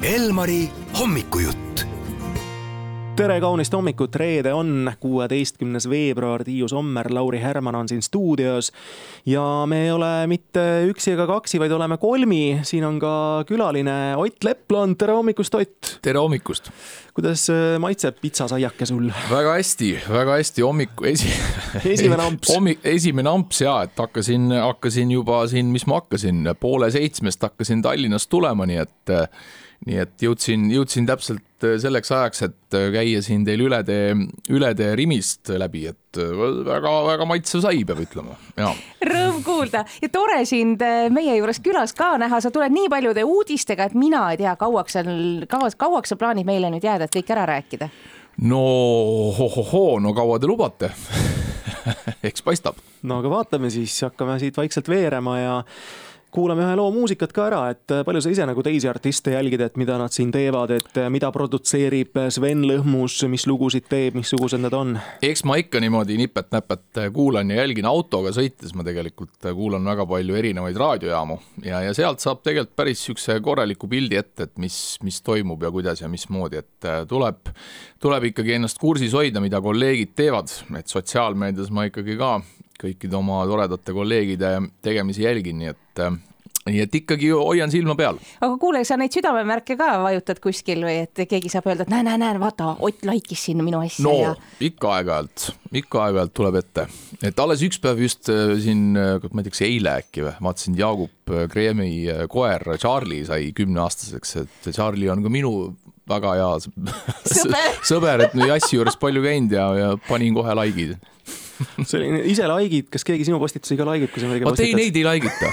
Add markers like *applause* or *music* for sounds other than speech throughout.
Elmari hommikujutt tere kaunist hommikut, reede on kuueteistkümnes veebruar, Tiiu Sommer, Lauri Härman on siin stuudios. ja me ei ole mitte üksi ega kaksi, vaid oleme kolmi, siin on ka külaline Ott Lepland, tere hommikust, Ott. tere hommikust. kuidas äh, maitseb pitsasaiake sul? väga hästi, väga hästi, hommiku esi esimene amps *laughs* hommik, esimene amps ja, et hakkasin, hakkasin juba siin, mis ma hakkasin, poole seitsmest hakkasin Tallinnast tulema, nii et nii et jõudsin, jõudsin täpselt äh, selleks ajaks, et äh, käia siin teil üle tee, üle tee Rimist läbi, et väga-väga äh, maitsev sai, peab ütlema, jaa. Rõõm kuulda ja tore sind meie juures külas ka näha, sa tuled nii paljude uudistega, et mina ei tea, kauaks seal, kauaks, kauaks sa plaanid meile nüüd jääda, et kõik ära rääkida? no hohohoo, no kaua te lubate *laughs* eks paistab. no aga vaatame siis, hakkame siit vaikselt veerema ja kuulame ühe loo muusikat ka ära, et äh, palju sa ise nagu teisi artiste jälgid, et mida nad siin teevad, et äh, mida produtseerib äh, Sven Lõhmus, mis lugusid teeb, missugused need on? eks ma ikka niimoodi nipet-näpet kuulan ja jälgin autoga sõites, ma tegelikult kuulan väga palju erinevaid raadiojaamu ja, ja sealt saab tegelikult päris niisuguse korraliku pildi ette, et mis, mis toimub ja kuidas ja mismoodi, et tuleb, tuleb ikkagi ennast kursis hoida, mida kolleegid teevad, et sotsiaalmeedias ma ikkagi ka kõikide oma toredate kolleegide tegemisi jälgin, nii et nii et ikkagi hoian silma peal. aga kuule, sa neid südamemärke ka vajutad kuskil või et keegi saab öelda, et näe, näe, näe, vaata, Ott laikis siin minu asja no, ja. ikka aeg-ajalt, ikka aeg-ajalt tuleb ette, et alles üks päev just äh, siin, äh, ma ei tea, kas eile äkki või, vaatasin Jaagup äh, Kreemi koer Charlie sai kümneaastaseks, et Charlie on ka minu väga hea *laughs* sõber, sõber, et jassi juures palju käinud ja, ja panin kohe like'id. Selline ise like'id, kas keegi sinu postitusi ka like ib, kui sa midagi postitad? ei, neid ei like ita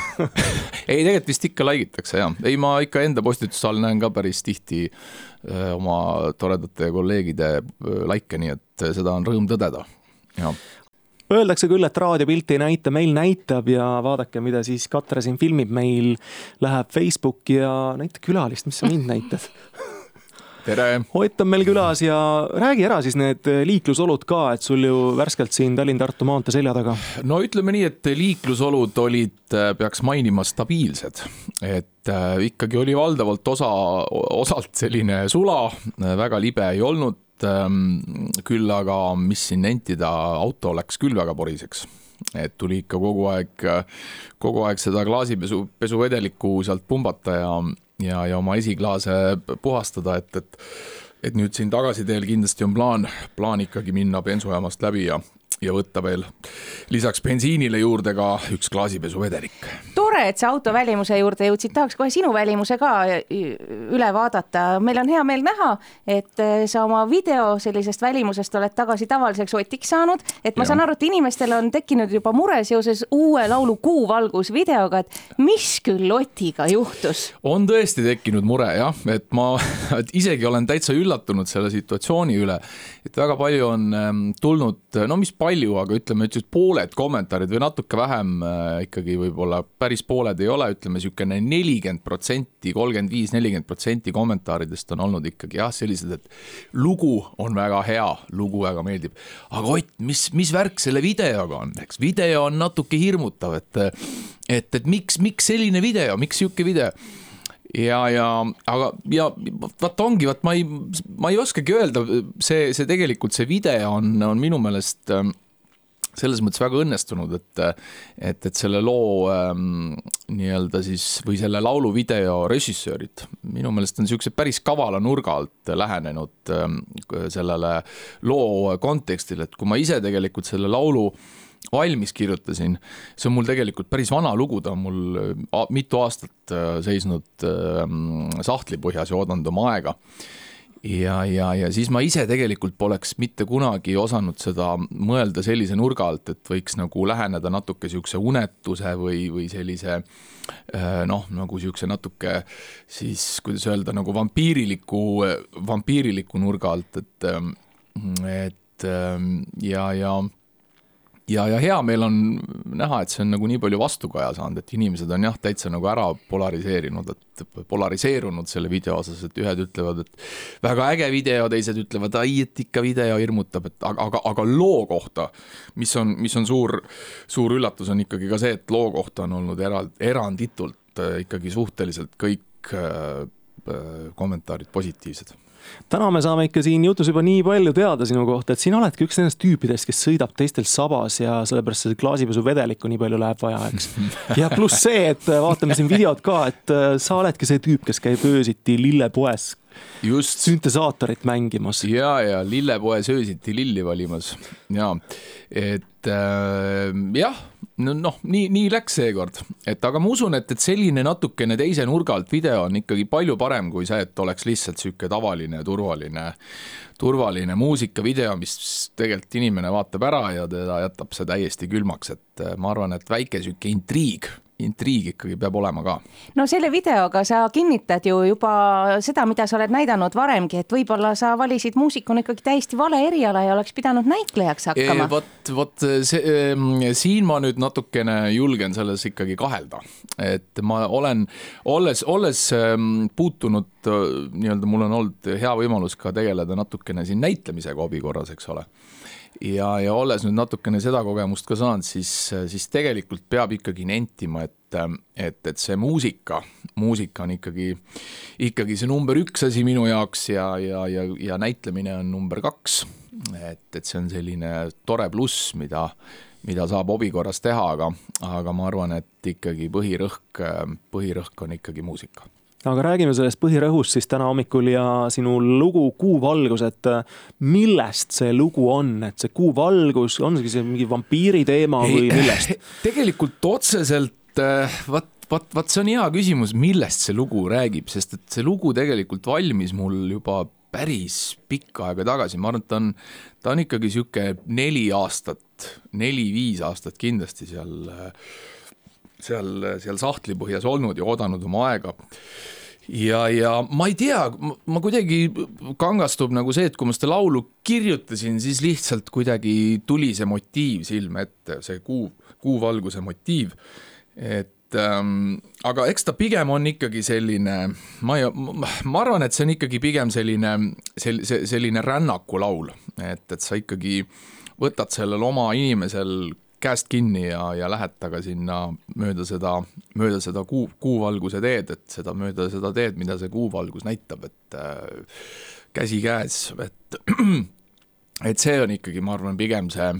*laughs* ei, tegelikult vist ikka like itakse jah, ei, ma ikka enda postituse all näen ka päris tihti öö, äh, oma toredate kolleegide äh, like'e, nii et äh, seda on rõõm tõdeda, jah. Öeldakse küll, et raadiopilti ei näita, meil näitab ja vaadake, mida siis Katre siin filmib, meil läheb Facebooki ja näita külalist, mis sa mind näitad *laughs* tere! Ott on meil külas ja räägi ära siis need liiklusolud ka, et sul ju värskelt siin Tallinn-Tartu maantee selja taga. no ütleme nii, et liiklusolud olid, peaks mainima, stabiilsed. et äh, ikkagi oli valdavalt osa, osalt selline sula, väga libe ei olnud ähm,. küll aga, mis siin nentida, auto läks küll väga poriseks et tuli ikka kogu aeg, kogu aeg seda klaasipesu, pesuvedelikku sealt pumbata ja ja, ja oma esiklaase puhastada, et, et et nüüd siin tagasiteel kindlasti on plaan, plaan ikkagi minna bensujaamast läbi ja ja võtta veel lisaks bensiinile juurde ka üks klaasipesuvedelik. Tore, et sa auto välimuse juurde jõudsid, tahaks kohe sinu välimuse ka üle vaadata. meil on hea meel näha, et äh, sa oma video sellisest välimusest oled tagasi tavaliseks otiks saanud, et ma ja. saan aru, et inimestel on tekkinud juba mure seoses uue laulu Kuuvalgus videoga, et mis küll Otiga juhtus? on tõesti tekkinud mure jah, et ma *laughs* et isegi olen täitsa üllatunud selle situatsiooni üle, et väga palju on ähm, tulnud, no mis palju, aga ütleme, et pooled kommentaarid või natuke vähem äh, ikkagi võib-olla päris pooled ei ole, ütleme niisugune nelikümmend protsenti, kolmkümmend viis, nelikümmend protsenti kommentaaridest on olnud ikkagi jah, sellised, et lugu on väga hea, lugu väga meeldib. aga Ott, mis, mis värk selle videoga on, eks video on natuke hirmutav, et et, et miks, miks selline video, miks sihuke video ja, ja aga, ja vaat ongi, vaat ma ei, ma ei oskagi öelda, see, see tegelikult see video on, on minu meelest ähm, selles mõttes väga õnnestunud, et, et, et selle loo ähm, nii-öelda siis või selle laulu video režissöörid minu meelest on niisuguse päris kavala nurga alt lähenenud ähm, sellele loo kontekstile, et kui ma ise tegelikult selle laulu äh, valmis kirjutasin, see on mul tegelikult päris vana lugu, ta on mul mitu aastat äh, seisnud ähm, sahtlipõhjas ja oodanud oma aega ja, ja, ja siis ma ise tegelikult poleks mitte kunagi osanud seda mõelda sellise nurga alt, et võiks nagu läheneda natuke niisuguse unetuse või, või sellise äh, noh, nagu niisuguse natuke siis, kuidas öelda, nagu vampiiriliku, vampiiriliku nurga alt, et, et ähm, ja, ja ja, ja hea meel on näha, et see on nagu nii palju vastukaja saanud, et inimesed on jah, täitsa nagu ära polariseerinud, et polariseerunud selle video osas, et ühed ütlevad, et väga äge video, teised ütlevad, ai, et ikka video hirmutab, et aga, aga, aga loo kohta, mis on, mis on suur, suur üllatus, on ikkagi ka see, et loo kohta on olnud era-, eranditult äh, ikkagi suhteliselt kõik äh, kommentaarid positiivsed täna me saame ikka siin jutus juba nii palju teada sinu kohta, et sina oledki üks nendest tüüpidest, kes sõidab teistel sabas ja sellepärast seda klaasipesuvedelikku nii palju läheb vaja, eks. *laughs* ja pluss see, et vaatame siin videot ka, et äh, sa oledki see tüüp, kes käib öösiti lillepoes just. süntesaatorit mängimas. ja, ja lillepoes öösiti lilli valimas ja, et äh, jah no noh, nii, nii läks seekord, et aga ma usun, et, et selline natukene teise nurga alt video on ikkagi palju parem kui see, et oleks lihtsalt sihuke tavaline turvaline, turvaline muusikavideo, mis tegelikult inimene vaatab ära ja teda jätab see täiesti külmaks, et ma arvan, et väike sihuke intriig intriig ikkagi peab olema ka. no selle videoga sa kinnitad ju juba seda, mida sa oled näidanud varemgi, et võib-olla sa valisid muusikuna ikkagi täiesti vale eriala ja oleks pidanud näitlejaks hakkama. vot, vot see, ehm, siin ma nüüd natukene julgen selles ikkagi kahelda, et ma olen, olles, olles ehm, puutunud nii-öelda, mul on olnud hea võimalus ka tegeleda natukene siin näitlemisega hobi korras, eks ole ja, ja olles nüüd natukene seda kogemust ka saanud, siis, siis tegelikult peab ikkagi nentima, et, et, et see muusika, muusika on ikkagi, ikkagi see number üks asi minu jaoks ja, ja, ja, ja näitlemine on number kaks. et, et see on selline tore pluss, mida, mida saab hobi korras teha, aga, aga ma arvan, et ikkagi põhirõhk, põhirõhk on ikkagi muusika aga räägime sellest põhirõhust siis täna hommikul ja sinu lugu Kuuvalgus, et äh, millest see lugu on, et see kuuvalgus, on see mingi vampiiri teema või millest? *laughs* tegelikult otseselt äh, vot, vot, vot see on hea küsimus, millest see lugu räägib, sest et see lugu tegelikult valmis mul juba päris pikka aega tagasi, ma arvan, et ta on, ta on ikkagi sihuke neli aastat, neli-viis aastat kindlasti seal seal, seal sahtlipõhjas olnud ja oodanud oma aega ja, ja ma ei tea, ma kuidagi kangastub nagu see, et kui ma seda laulu kirjutasin, siis lihtsalt kuidagi tuli see motiiv silme ette, see kuu, kuuvalguse motiiv. et ähm, aga eks ta pigem on ikkagi selline, ma ei, ma arvan, et see on ikkagi pigem selline, sel-, selline rännakulaul, et, et sa ikkagi võtad sellel oma inimesel käest kinni ja, ja lähed temaga sinna mööda seda, mööda seda kuu, kuuvalguse teed, et seda mööda seda teed, mida see kuuvalgus näitab, et äh, käsikäes, et *clears throat* et see on ikkagi, ma arvan, pigem see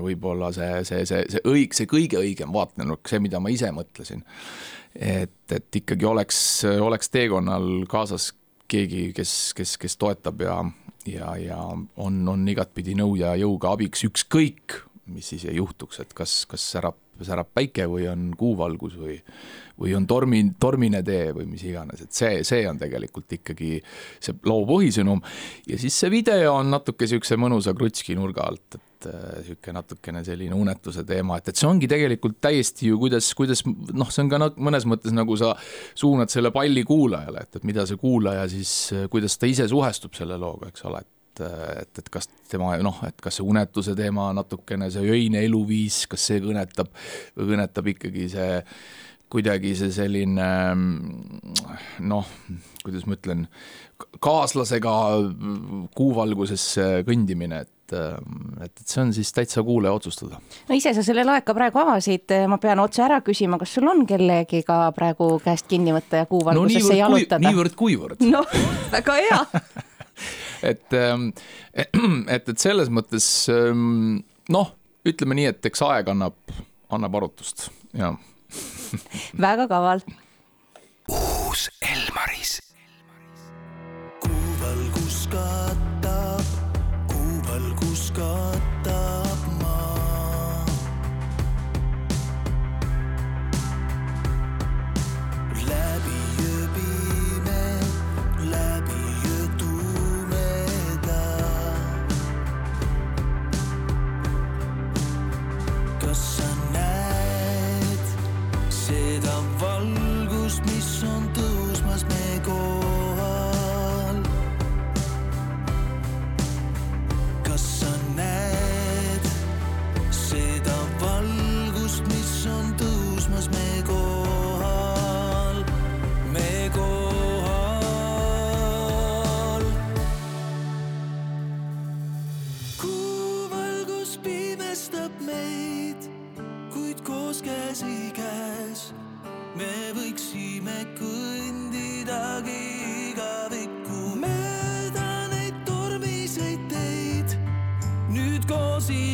võib-olla see, see, see, see õig-, see kõige õigem vaatenurk, see, mida ma ise mõtlesin. et, et ikkagi oleks, oleks teekonnal kaasas keegi, kes, kes, kes toetab ja, ja, ja on, on igatpidi nõu ja jõuga abiks, ükskõik mis siis juhtuks, et kas, kas särab, särab päike või on kuuvalgus või, või on tormi, tormine tee või mis iganes, et see, see on tegelikult ikkagi see loo põhisõnum. ja siis see video on natuke niisuguse mõnusa krutski nurga alt, et niisugune äh, natukene selline unetuse teema, et, et see ongi tegelikult täiesti ju kuidas, kuidas noh, see on ka mõnes mõttes nagu sa suunad selle palli kuulajale, et, et mida see kuulaja siis, kuidas ta ise suhestub selle looga, eks ole, et et, et, et kas tema noh, et kas see unetuse teema natukene, see öine eluviis, kas see kõnetab või kõnetab ikkagi see kuidagi see selline noh, kuidas ma ütlen, kaaslasega kuuvalguses kõndimine, et et, et see on siis täitsa kuulaja otsustada. no ise sa selle laeka praegu avasid, ma pean otse ära küsima, kas sul on kellegiga praegu käest kinni võtta ja kuuvalgusesse no, jalutada? niivõrd-kuivõrd. noh, väga hea *laughs* et, ähm, *clears throat* et, et selles mõttes ähm, noh, ütleme nii, et eks aeg annab, annab arutust, jah väga kaval.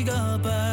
up. Uh,